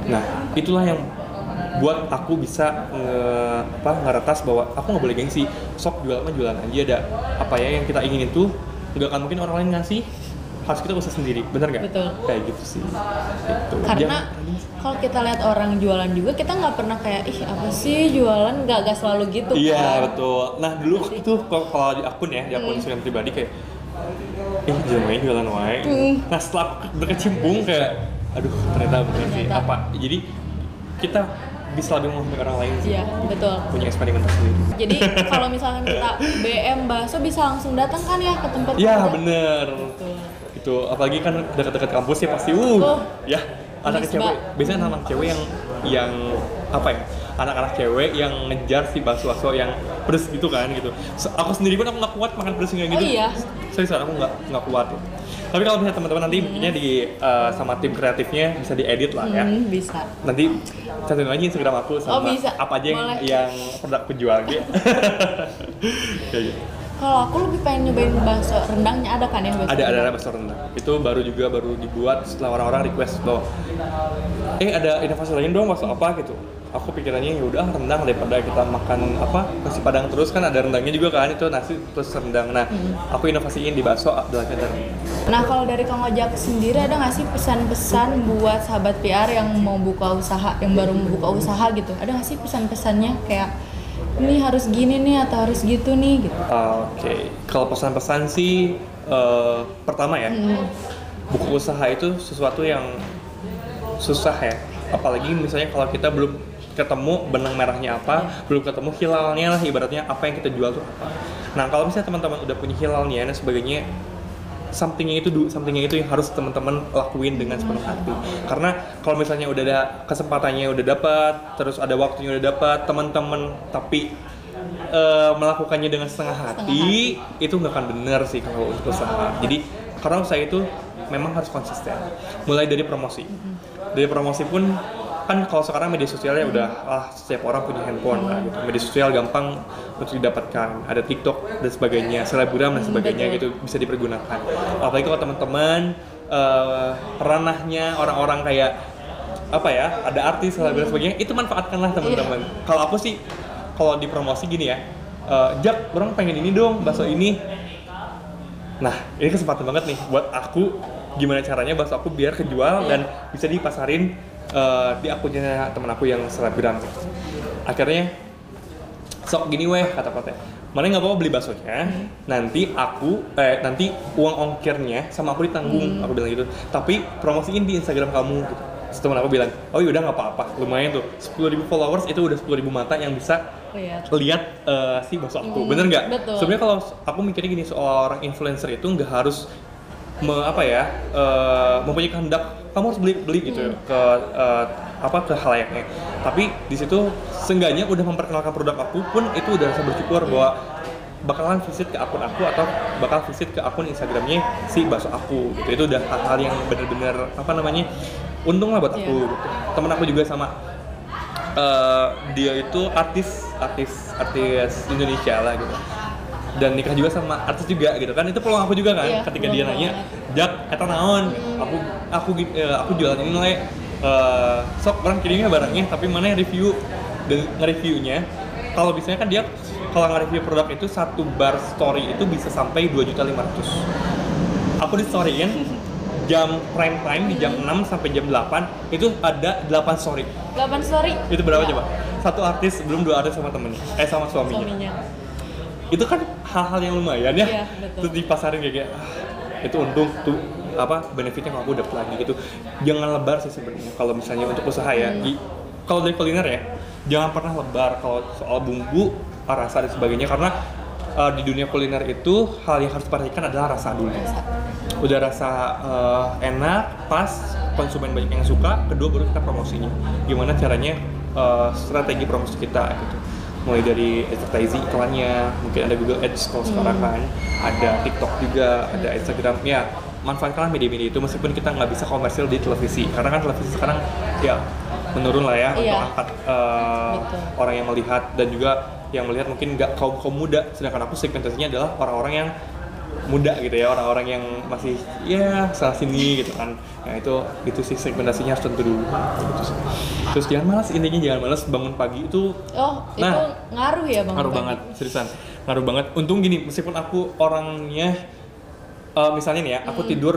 Nah itulah yang buat aku bisa nge, apa ngeretas bahwa aku nggak boleh gengsi. Sok jualan mah jualan aja ada apa ya yang kita ingin itu nggak akan mungkin orang lain ngasih. Harus kita usaha sendiri bener nggak? Betul. kayak gitu sih. Gitu. karena kalau kita lihat orang jualan juga kita nggak pernah kayak ih apa sih jualan? Nggak nggak selalu gitu Iya kan. betul. Nah dulu tuh kalau kalau di akun ya, di akun Instagram pribadi kayak, eh jualan jualan wae. Hmm. Nah setelah berkecimpung kayak, aduh ternyata bener sih. Apa? Jadi kita bisa lebih memahami orang lain sih. iya betul Punya eksperimen tersendiri. jadi kalau misalkan kita BM bakso bisa langsung datang kan ya ke tempat Iya bener. Betul. Itu apalagi kan dekat-dekat kampus ya pasti, uh, Oh. ya anak cewek. Biasanya anak cewek yang yang apa ya? Anak-anak cewek yang ngejar si bakso-bakso yang pedes gitu kan gitu. So, aku sendiri pun aku nggak kuat makan pedes kayak Oh gitu. iya? Serius aku nggak nggak kuat. Ya. Tapi kalau misalnya teman-teman nanti bikinnya di uh, sama tim kreatifnya bisa diedit lah ya. Hmm, bisa Nanti cantumin aja Instagram aku sama Oh, bisa. apa aja yang, Boleh. yang produk aku jual gitu. Kayak gitu. kalau aku lebih pengen nyobain bakso rendangnya ada kan ya bakso ada ada ada bakso rendang itu baru juga baru dibuat setelah orang-orang request bahwa eh ada inovasi lain dong bakso apa gitu aku pikirannya ya udah rendang daripada kita makan apa nasi padang terus kan ada rendangnya juga kan itu nasi plus rendang nah aku inovasiin di bakso adalah rendang Nah kalau dari Kang Ojak sendiri ada nggak sih pesan-pesan buat sahabat PR yang mau buka usaha, yang baru mau buka usaha gitu? Ada nggak sih pesan-pesannya kayak ini harus gini nih atau harus gitu nih gitu? Oke, kalau pesan-pesan sih eh, pertama ya, buku usaha itu sesuatu yang susah ya. Apalagi misalnya kalau kita belum ketemu benang merahnya apa, belum ketemu hilalnya lah ibaratnya apa yang kita jual tuh apa. Nah kalau misalnya teman-teman udah punya hilalnya dan sebagainya, somethingnya itu somethingnya itu yang harus teman-teman lakuin dengan sepenuh hati. Karena kalau misalnya udah ada kesempatannya udah dapat terus ada waktunya udah dapat teman-teman tapi eh, melakukannya dengan setengah hati, itu nggak akan benar sih kalau untuk usaha. Jadi karena usaha itu memang harus konsisten. Mulai dari promosi. Dari promosi pun kan kalau sekarang media sosialnya udah ah setiap orang punya handphone lah gitu. Media sosial gampang untuk didapatkan. Ada TikTok dan sebagainya selebgram dan sebagainya betul. gitu bisa dipergunakan. Apalagi kalau teman-teman eh, ranahnya orang-orang kayak apa ya ada artis selebgram dan sebagainya itu manfaatkanlah teman-teman. Kalau aku sih kalau di promosi gini ya eh, Jak orang pengen ini dong bakso ini. Nah ini kesempatan banget nih buat aku gimana caranya bakso aku biar kejual dan bisa dipasarin eh, di akunnya teman aku yang selebgram akhirnya sok gini weh kata kata mana nggak apa-apa beli baksonya nanti aku eh nanti uang ongkirnya sama aku ditanggung aku bilang gitu. Tapi promosiin di Instagram kamu gitu. Terus teman aku bilang oh yaudah nggak apa-apa lumayan tuh. 10.000 followers itu udah 10.000 mata yang bisa Lihat. lihat eh, si bakso aku. Hmm, bener nggak? sebenarnya kalau aku mikirnya gini seorang influencer itu nggak harus me, apa ya eh, mempunyai kehendak kamu harus beli beli gitu ya ke eh, apa ke halayaknya. Tapi di situ seenggaknya udah memperkenalkan produk aku pun itu udah rasa bersyukur bahwa bakalan visit ke akun aku atau bakal visit ke akun Instagramnya si bakso aku gitu. Itu udah hal-hal yang bener-bener apa namanya untung lah buat aku Iya. gitu. temen aku juga sama eh, dia itu artis artis artis Indonesia lah gitu dan nikah juga sama artis juga gitu kan. Itu peluang aku juga kan Iya, ketika dia nanya jak eta naon? Aku aku gi- eh, aku jualan ini le Eh, sok orang kirimnya barangnya tapi mana yang review? Dan nge-reviewnya kalau biasanya kan dia kalau nge-review produk itu satu bar story itu bisa sampai 2 juta 500 aku di storyin jam prime time di jam 6 sampai jam 8 itu ada 8 story. 8 story. itu berapa Ya, coba? Satu artis belum dua artis sama temennya, eh sama suaminya. Suaminya. Itu kan hal-hal yang lumayan ya. Iya, betul. Terus dipasarin kayak, kayak ah, itu untung tuh apa benefitnya kalau aku dapet lagi gitu. Jangan lebar sih sebenarnya kalau misalnya untuk usaha ya. Hmm. Kalau dari kuliner ya, jangan pernah lebar kalau soal bumbu, rasa dan sebagainya karena uh, di dunia kuliner itu hal yang harus diperhatikan adalah rasa dulu. Udah rasa uh, enak, pas, konsumen banyak yang suka kedua baru kita promosinya gimana caranya uh, strategi promosi kita gitu mulai dari advertising iklannya mungkin ada Google Ads kalau sekarang kan ada TikTok juga ada Instagram. Ya manfaatkanlah media-media itu meskipun kita nggak bisa komersil di televisi karena kan televisi sekarang ya menurun lah ya Iya. untuk angkat uh, orang yang melihat dan juga yang melihat mungkin nggak kaum kaum muda. Sedangkan aku segmentasinya adalah orang-orang yang muda gitu ya orang-orang yang masih ya salah sini gitu kan nah itu itu sih segmentasinya harus tentu dulu gitu sih. terus jangan malas intinya jangan malas bangun pagi itu Oh, itu Nah, ngaruh ya bang? ngaruh Pagi? banget seriusan ngaruh banget untung gini meskipun aku orangnya eh, misalnya nih ya aku Hmm. tidur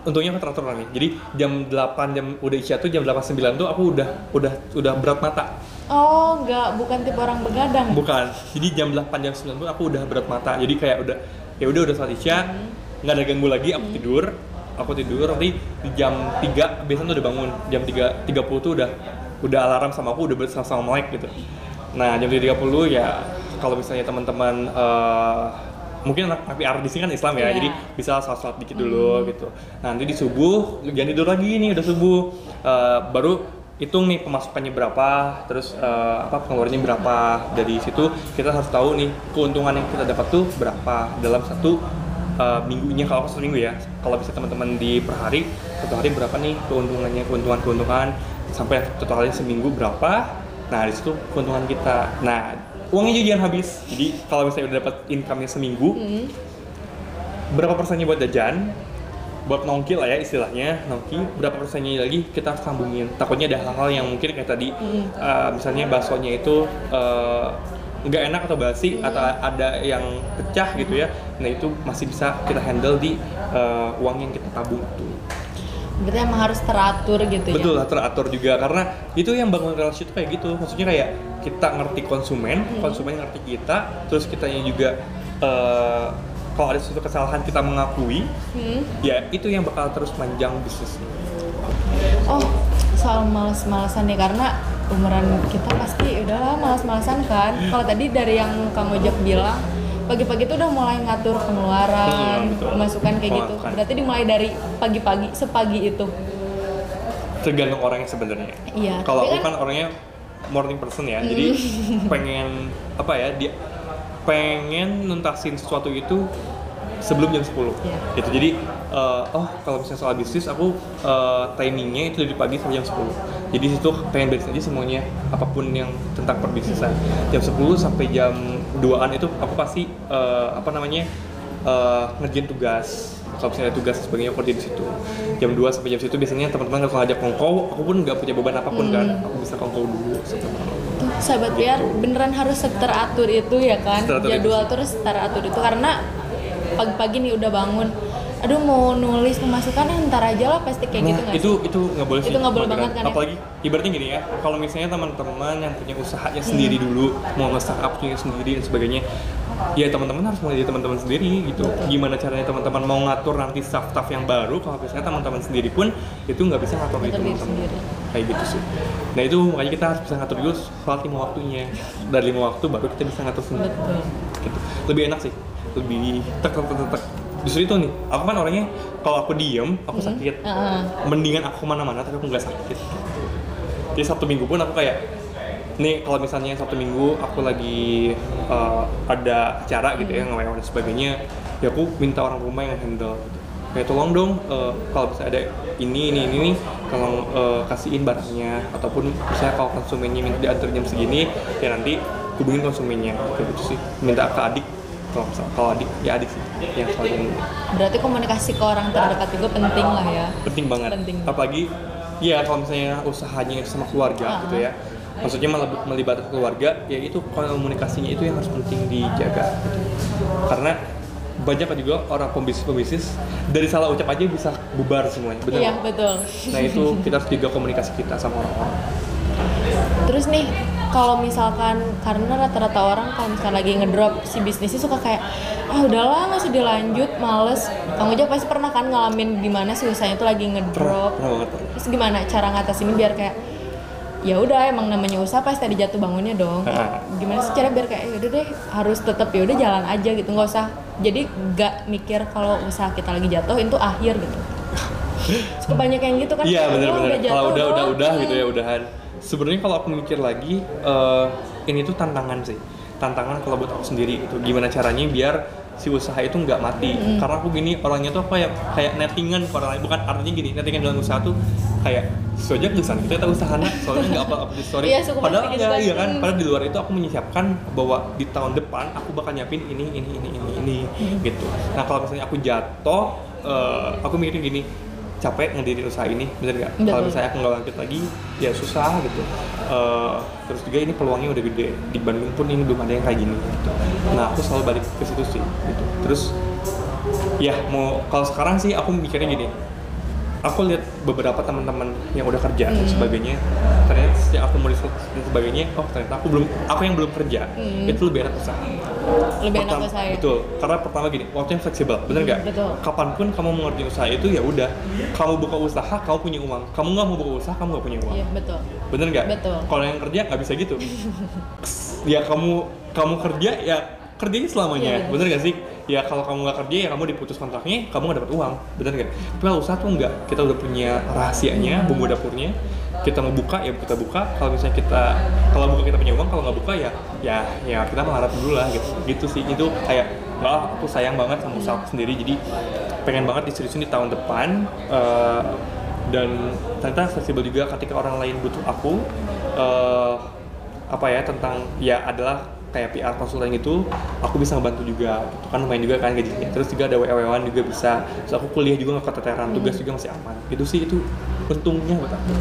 untungnya aku teratur nih jadi jam 8 jam udah isya tuh jam 8 9 tuh aku udah udah udah berat mata Oh, nggak, bukan tipe orang begadang. bukan jadi jam 8 jam 9 tuh aku udah berat mata jadi kayak udah ya udah udah saat isya. Hmm. nggak ada ganggu lagi aku tidur. Aku tidur nanti di jam 3 biasanya tuh udah bangun. Jam 3 30 tuh udah udah alarm sama aku udah bersama sama melek gitu. Nah jam 3.30 ya kalau misalnya teman-teman eh, mungkin anak PR di sini kan Islam ya Iya. jadi bisa sholat dikit dulu gitu. Nah, nanti di subuh jangan tidur lagi nih udah subuh. Eh, baru hitung nih pemasukannya berapa terus eh, apa pengeluarannya berapa. Dari situ kita harus tahu nih keuntungan yang kita dapat tuh berapa dalam satu uh, minggunya kalau satu minggu ya. Kalau bisa teman-teman di per hari satu hari berapa nih keuntungannya keuntungan keuntungan sampai totalnya seminggu berapa? Nah di situ keuntungan kita. Nah uangnya juga jangan habis. Jadi kalau misalnya udah dapat income-nya seminggu Hmm. berapa persennya buat jajan buat nongki lah ya istilahnya nongki. Berapa persennya lagi kita harus sambungin? Takutnya ada hal-hal yang mungkin kayak tadi uh, misalnya baksonya itu uh, nggak enak atau basi atau ada yang pecah gitu ya nah itu masih bisa kita handle di uh, uang yang kita tabung itu. Berarti emang harus teratur gitu betul ya? lah teratur juga. Karena itu yang bangun relasi itu kayak gitu. Maksudnya kayak kita ngerti konsumen konsumen ngerti kita terus kitanya juga uh, kalau ada suatu kesalahan kita mengakui Hmm. ya itu yang bakal terus panjang bisnisnya Oh, soal males-malesan nih karena umuran kita pasti udahlah males-malesan kan. Kalau tadi dari yang Kang Ojek bilang pagi-pagi tuh udah mulai ngatur pengeluaran, Hmm, pemasukan kayak gitu. Berarti dimulai dari pagi-pagi, sepagi itu. tergantung orangnya sebenarnya Iya. kalau tapi aku kan orangnya morning person ya jadi pengen apa ya dia pengen nuntasin sesuatu itu sebelum jam 10 Iya. gitu. Jadi eh, oh kalau misalnya soal bisnis aku eh, timingnya itu dari pagi sampai jam 10 jadi situ pengen beres aja semuanya apa pun yang tentang perbisnisan. Jam 10 sampai jam 2an itu aku pasti eh, apa namanya eh, ngerjain tugas kalau misalnya tugas sebagainya aku kerja di situ jam 2 sampai jam situ biasanya teman-teman kalau ajak kongkow aku pun nggak punya beban apa pun kan aku bisa kongkow dulu sampai malam sahabat biar beneran harus teratur itu ya kan. Teratur itu Jadwal terus teratur itu karena pagi-pagi nih udah bangun. Aduh mau nulis pemasukan ntar aja lah pasti kayak gitu nah, nggak itu sih? itu nggak boleh sih Itu nggak boleh banget kan ya? apalagi ibaratnya gini ya kalau misalnya teman-teman yang punya usahanya Hmm. sendiri dulu mau nge-startup punya sendiri dan sebagainya ya teman-teman harus mulai teman-teman sendiri gitu. Gimana caranya teman-teman mau ngatur nanti staff-staff yang baru? Kalau misalnya teman-teman sendiri pun itu nggak bisa ngatur diri teman-teman. kayak gitu sih. Nah itu makanya kita harus bisa ngatur dulu soal lima waktunya. Dari lima waktu baru kita bisa ngatur sendiri. Betul. gitu. lebih enak sih. Lebih tek tek tek tek, justru itu nih aku kan orangnya kalau aku diem aku sakit. Heeh. mendingan aku ke mana-mana tapi aku nggak sakit. Jadi sabtu minggu pun aku kayak nih kalau misalnya sabtu minggu aku lagi uh, ada acara gitu ya ngelewat dan sebagainya ya aku minta orang rumah yang handle gitu. kayak tolong dong uh, kalau bisa ada ini ini ini nih tolong uh, kasihin barangnya ataupun misalnya kalau konsumennya minta diantar jam segini ya nanti hubungin konsumennya kayak gitu sih minta ke adik kalau kalau adik ya adik sih yang selalu Berarti komunikasi ke orang terdekat juga penting lah ya. penting banget Penting. apalagi ya kalau misalnya usahanya sama keluarga Ah. gitu ya maksudnya melibatkan keluarga ya itu komunikasinya itu yang harus penting dijaga. Karena banyak juga orang pembisnis pembisnis dari salah ucap aja bisa bubar semuanya benar Iya betul. nah itu kita harus jaga komunikasi kita sama orang-orang. Terus nih kalau misalkan karena rata-rata orang kalau misalkan lagi ngedrop si bisnisnya suka kayak ah udahlah nggak usah dilanjut males. Kamu aja pasti pernah kan ngalamin gimana sih usahanya itu lagi ngedrop. Pernah banget pernah. terus gimana cara ngatasinnya biar kayak ya udah emang namanya usaha pasti ada jatuh bangunnya dong gimana sih cara biar kayak "Ya udah deh harus tetap ya udah jalan aja gitu nggak usah jadi nggak mikir kalau usaha kita lagi jatuh itu akhir gitu suka banyak yang gitu kan Iya benar "Wah, benar. Kalau udah udah doang." udah gitu ya udahan. Sebenarnya kalau aku mikir lagi eh, ini tuh tantangan sih. Tantangan kalau buat aku sendiri itu gimana caranya biar si usaha itu nggak mati. Karena aku gini orangnya tuh apa ya kayak nettingan ke orang lain. Bukan artinya gini, nettingan dalam usaha tuh kayak sojak tulisan kita tahu usaha anak soalnya nggak apa apa di story. Iya, Padahal gitu kan. iya kan. Hmm. Padahal di luar itu aku menyiapkan bahwa di tahun depan aku bakal nyiapin ini ini ini ini ini gitu. Nah kalau misalnya aku jatuh, eh, aku mikir gini capek ngedirin usaha ini bener nggak? Kalau misalnya aku nggak lanjut lagi ya susah gitu. Eh, terus juga ini peluangnya udah gede. Di Bandung pun ini belum ada yang kayak gini gitu. Nah aku selalu balik ke situ sih gitu. Terus ya mau kalau sekarang sih aku mikirnya gini. Aku lihat beberapa teman-teman yang udah kerja dan sebagainya ternyata sejak aku mau dan sebagainya oh ternyata aku belum aku yang belum kerja itu lebih enak usaha lebih enak Pertama- ke saya Betul, karena pertama gini, waktunya fleksibel, bener nggak? betul. Kapan pun kamu mau ngerjain usaha itu ya udah, kamu buka usaha, kamu punya uang. Kamu nggak mau buka usaha, kamu nggak punya uang. iya betul Bener nggak? Betul. Kalau yang kerja nggak bisa gitu. ya kamu kamu kerja ya kerjanya selamanya, Iya, bener. bener nggak sih? Ya kalau kamu nggak kerja ya kamu diputus kontraknya, kamu nggak dapat uang, bener nggak? Tapi kalau usaha tuh nggak, kita udah punya rahasianya, bumbu dapurnya. Kita mau buka ya kita buka. Kalau misalnya kita kalau buka kita punya uang, kalau nggak buka ya ya ya kita mengharap dulu lah gitu. Gitu sih itu kayak wah aku sayang banget sama usaha aku sendiri jadi pengen banget diseriusin di tahun depan eh, dan ternyata fleksibel juga ketika orang lain butuh aku eh, apa ya tentang ya adalah kayak PR konsultan gitu aku bisa ngebantu juga gitu kan lumayan juga kan gajinya terus juga ada WA juga bisa terus aku kuliah juga nggak keteteran tugas juga masih aman itu sih itu untungnya buat aku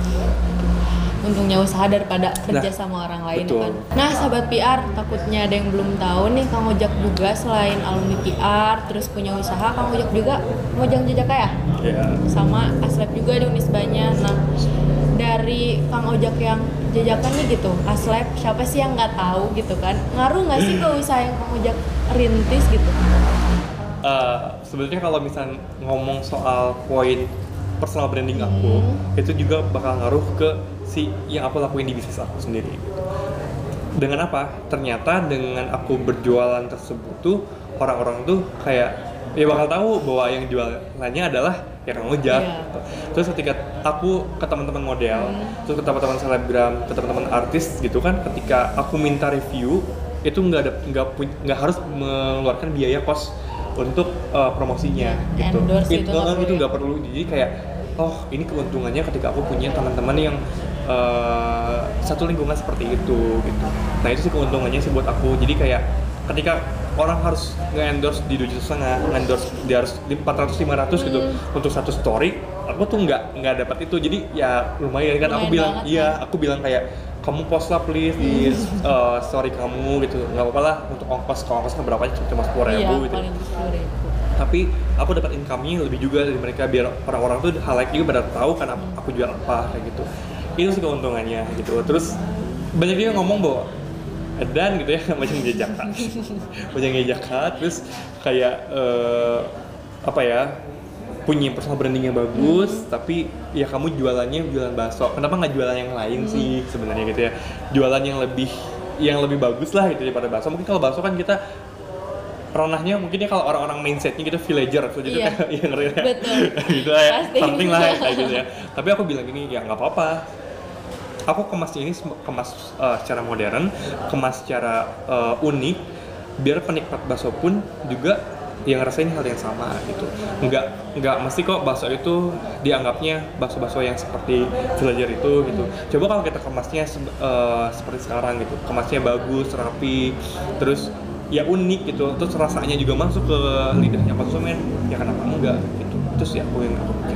untungnya usaha daripada kerja Nah, sama orang lain betul. kan. Nah, sahabat PR, takutnya ada yang belum tahu nih Kang Ojak juga selain alumni PR, terus punya usaha, Kang Ojak juga ngojang jejak ya? ya Sama Aslep juga ada unisbanya. Nah, dari Kang Ojak yang jajakan nih gitu, Aslep siapa sih yang nggak tahu gitu kan? Ngaruh nggak sih ke usaha yang Ojak rintis gitu? Eh, sebenarnya kalau misalnya ngomong soal poin personal branding aku Hmm. itu juga bakal ngaruh ke si yang aku lakuin di bisnis aku sendiri gitu. dengan apa ternyata dengan aku berjualan tersebut tuh orang-orang tuh kayak ya bakal tahu bahwa yang jualannya adalah ya Kang Ojak Iya. gitu. terus ketika aku ke teman-teman model terus ke teman-teman selebgram ke teman-teman artis gitu kan ketika aku minta review itu nggak ada nggak nggak harus mengeluarkan biaya kos untuk uh, promosinya Iya, gitu endorse It- itu nggak uh, perlu itu ya? perlu jadi kayak oh ini keuntungannya ketika aku punya teman-teman yang uh, satu lingkungan seperti itu gitu nah itu sih keuntungannya sih buat aku jadi kayak ketika orang harus nge-endorse di dua juta setengah nge-endorse dia harus di 400 500 gitu Hmm. untuk satu story aku tuh nggak nggak dapat itu jadi ya lumayan kan aku Lumayan bilang banget, iya kan? aku bilang kayak kamu post lah please di uh, story kamu gitu nggak apa-apa lah untuk ongkos kalau ongkosnya berapa aja cuma sepuluh Iya, ribu gitu paling ribu. tapi aku dapat income-nya lebih juga dari mereka biar orang-orang tuh hal like juga pada tahu kan aku, aku jual apa kayak gitu itu sih keuntungannya gitu terus banyak juga ngomong bahwa dan gitu ya macam jajakan macam jajakan terus kayak eh, apa ya punya personal branding yang bagus tapi ya kamu jualannya jualan bakso. Kenapa nggak jualan yang lain sih sebenarnya gitu ya? Jualan yang lebih yang lebih bagus lah gitu daripada bakso. Mungkin kalau bakso kan kita ranahnya mungkin ya kalau orang-orang mindsetnya gitu villager. So jadi Iya. kayak ya ngerti ya Betul. gitu ya. Something lah kayak gitu ya. Tapi aku bilang gini ya nggak apa-apa aku kemasnya ini kemas uh, secara modern kemas secara uh, unik biar penikmat bakso pun juga yang ngerasain hal yang sama gitu. Nggak nggak mesti kok bakso itu dianggapnya bakso-bakso yang seperti villager itu gitu. Coba kalau kita kemasnya uh, seperti sekarang gitu. Kemasnya bagus rapi terus ya unik gitu. Terus rasanya juga masuk ke lidahnya konsumen ya kenapa enggak gitu. Itu sih aku yang aku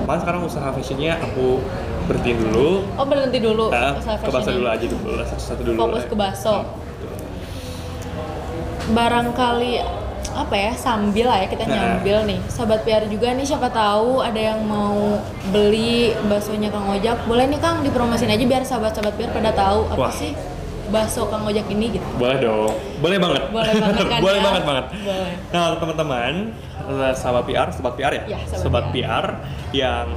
malah sekarang usaha fashionnya aku berhentiin dulu Oh berhenti dulu Nah, usaha ke fashionnya. dulu aja dulu lah, satu-satu dulu Fokus lah. ke bakso. Barangkali apa ya sambil lah ya kita Nah. nyambil nih sahabat PR juga nih siapa tahu ada yang mau beli baksonya Kang Ojak boleh nih Kang dipromosin aja biar sahabat-sahabat PR pada tahu apa Wah. sih bakso Kang Ojak ini gitu Boleh dong, boleh banget. Boleh banget kan boleh ya? banget banget. Boleh. Nah teman-teman, eh, sahabat PR, sobat PR ya, Ya, sobat PR. yang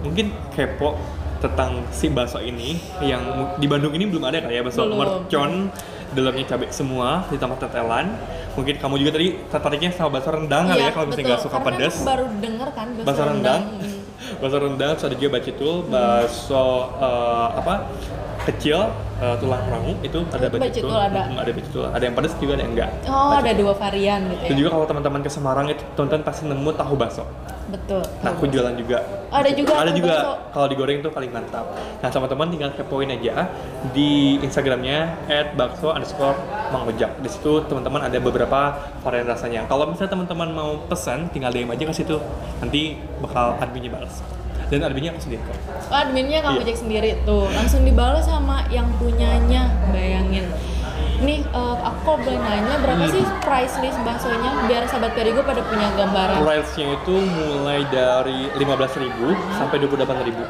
mungkin kepo tentang si bakso ini, yang di Bandung ini belum ada kali ya bakso Belum. mercon, dalamnya cabai semua, ditambah tetelan. Mungkin kamu juga tadi tertariknya sama bakso rendang kali ya, kalau misalnya nggak suka Iya, pedas. aku baru denger kan bakso, Bakso rendang. Bakso rendang, terus ada juga bacitul, bakso eh, apa kecil eh, tulang rangu itu ada bacitul, Bacitul ada. Hmm, ada bacitul, ada yang pedas juga ada yang enggak. Oh, ada Bacitul. dua varian gitu Dan ya. juga kalau teman-teman ke Semarang itu tonton pasti nemu tahu bakso. Betul. Nah, aku jualan juga. Ada juga Ada juga. Kalau digoreng tuh paling mantap. Nah, teman-teman tinggal kepoin aja di Instagramnya @bakso underscore. Di situ teman-teman ada beberapa varian rasanya. Kalau misalnya teman-teman mau pesan, tinggal DM aja ke situ. Nanti bakal adminnya balas. Dan adminnya aku sendiri kok. Oh, adminnya kamu Iya. cek sendiri tuh, langsung dibalas sama yang punyanya. Bayangin. Nih, eh, aku kalau boleh nanya berapa Hmm. sih price list baksonya biar sahabat Perigo pada punya gambaran. Price-nya itu mulai dari 15.000 sampai 28.000.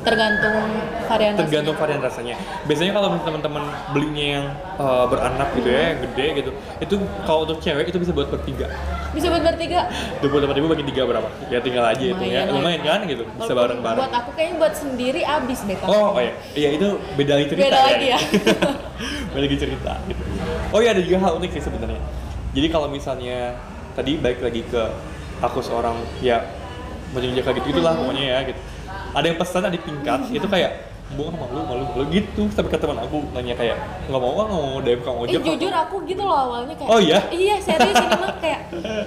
Tergantung varian tergantung varian rasanya. Biasanya kalau teman-teman belinya yang uh, beranak gitu ya, yang gede gitu, itu kalau untuk cewek itu bisa buat bertiga. rasanya. Bisa buat bertiga. Dua puluh ribu bagi tiga berapa? Ya tinggal aja itu ya. Lumayan kan gitu, bisa bareng-bareng. Buat aku kayaknya buat sendiri abis deh kalau. Oh, oh ya, iya itu beda lagi cerita. Beda lagi ya. beda lagi cerita. Gitu. Oh iya ada juga hal unik sih sebenarnya. Jadi kalau misalnya tadi balik lagi ke aku seorang ya menjaga gitu gitulah Hmm. pokoknya ya gitu. Ada yang pesan ada tingkat itu kayak bu malu malu malu gitu sampai ke teman aku nanya kayak nggak mau ah, nggak mau DM kang Eh ojek jujur aku gitu loh awalnya kayak Oh, iya? Iya serius ini mah kayak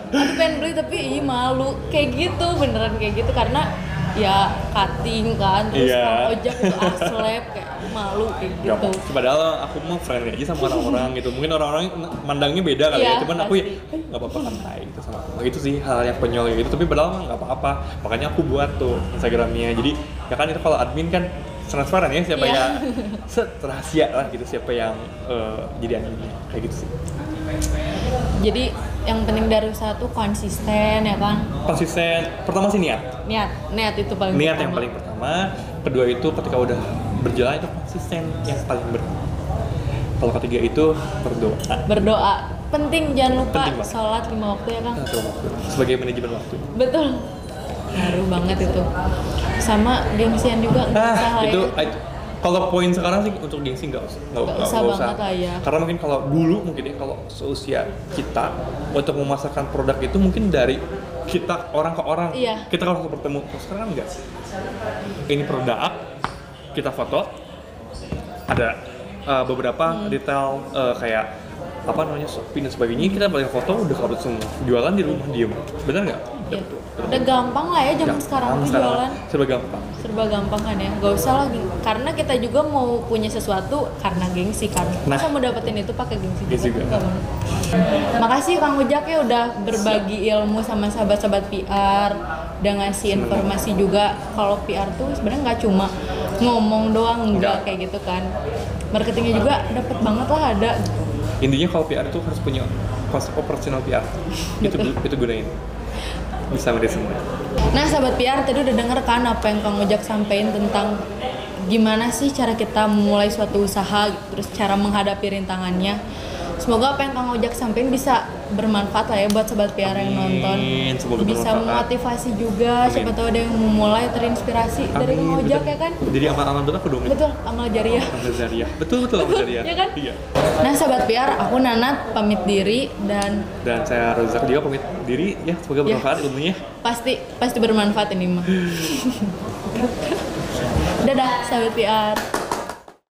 Aku pengen beli tapi ih malu Kayak gitu beneran kayak gitu karena ya cutting kan Terus kalau ojek itu aslep kayak malu kayak Gak gitu mau. Padahal aku mau friendly aja sama orang-orang gitu. Mungkin orang-orang mandangnya beda kali Iya, ya. Cuman aku ya pasti. eh, nggak apa-apa santai gitu sama aku. Itu sih hal yang konyol gitu. Tapi padahal mah nggak apa-apa. Makanya aku buat tuh Instagramnya. Jadi ya kan itu kalau admin kan transparan ya siapa Iya. yang rahasia lah gitu siapa yang eh, jadi adminnya kayak gitu sih. Jadi yang penting dari usaha tuh konsisten ya kan Konsisten. Pertama sih niat. Niat, niat itu paling Niat pertama. yang paling pertama. Kedua itu ketika udah berjalan itu konsisten yang paling ber. Kalau ketiga itu berdoa. Berdoa Penting jangan lupa Penting banget. sholat lima waktu ya kan Satu waktu. Sebagai manajemen waktu. Betul Ngaruh banget itu Sama gengsian juga usah Ah, itu ya. Kalau poin sekarang sih untuk gengsi nggak usah nggak usah banget lah ya. karena mungkin kalau dulu mungkin ya kalau seusia kita untuk memasarkan produk itu mungkin dari kita orang ke orang Iya. kita kalau bertemu Kalau sekarang enggak ini produk kita foto ada uh, beberapa Hmm. detail uh, kayak apa namanya Shopee dan sebagainya. Kita paling foto udah upload semua. Jualan di rumah diem. Benar nggak Iya. Udah gampang lah ya zaman Gampang sekarang tuh jualan. serba gampang. Serba gampang kan ya. Gak usah lagi. Karena kita juga mau punya sesuatu karena gengsi kan. Nah. masa mau dapetin itu pakai gengsi Gengsi juga? juga. Makasih Kang Ujak ya udah berbagi ilmu sama sahabat-sahabat PR udah ngasih informasi juga. Kalau PR tuh sebenarnya nggak cuma ngomong doang enggak Nggak. kayak gitu kan. Marketingnya juga dapet banget lah ada. Intinya kalau PR itu harus punya konsep operasional PR itu itu gunain bisa dia semua Nah, sahabat PR tadi udah denger kan apa yang Kang Ojak sampaikan tentang gimana sih cara kita memulai suatu usaha, terus cara menghadapi rintangannya. Semoga apa yang Kang Ojak sampaikan bisa bermanfaat lah ya buat sobat PR yang nonton. Semoga bisa bermanfaat. memotivasi juga, Amin. siapa tahu ada yang memulai terinspirasi dari Kang Amin, Ojak betul. ya kan? jadi amal-amal dulu aku dong Betul, amal jariah. Amal jariah betul betul amal jariah Ya kan? iya Nah, sahabat PR, aku Nanat pamit diri dan dan saya Rozak juga pamit diri ya semoga Ya. bermanfaat ilmunya pasti pasti bermanfaat ini mah. Dadah, sahabat PR.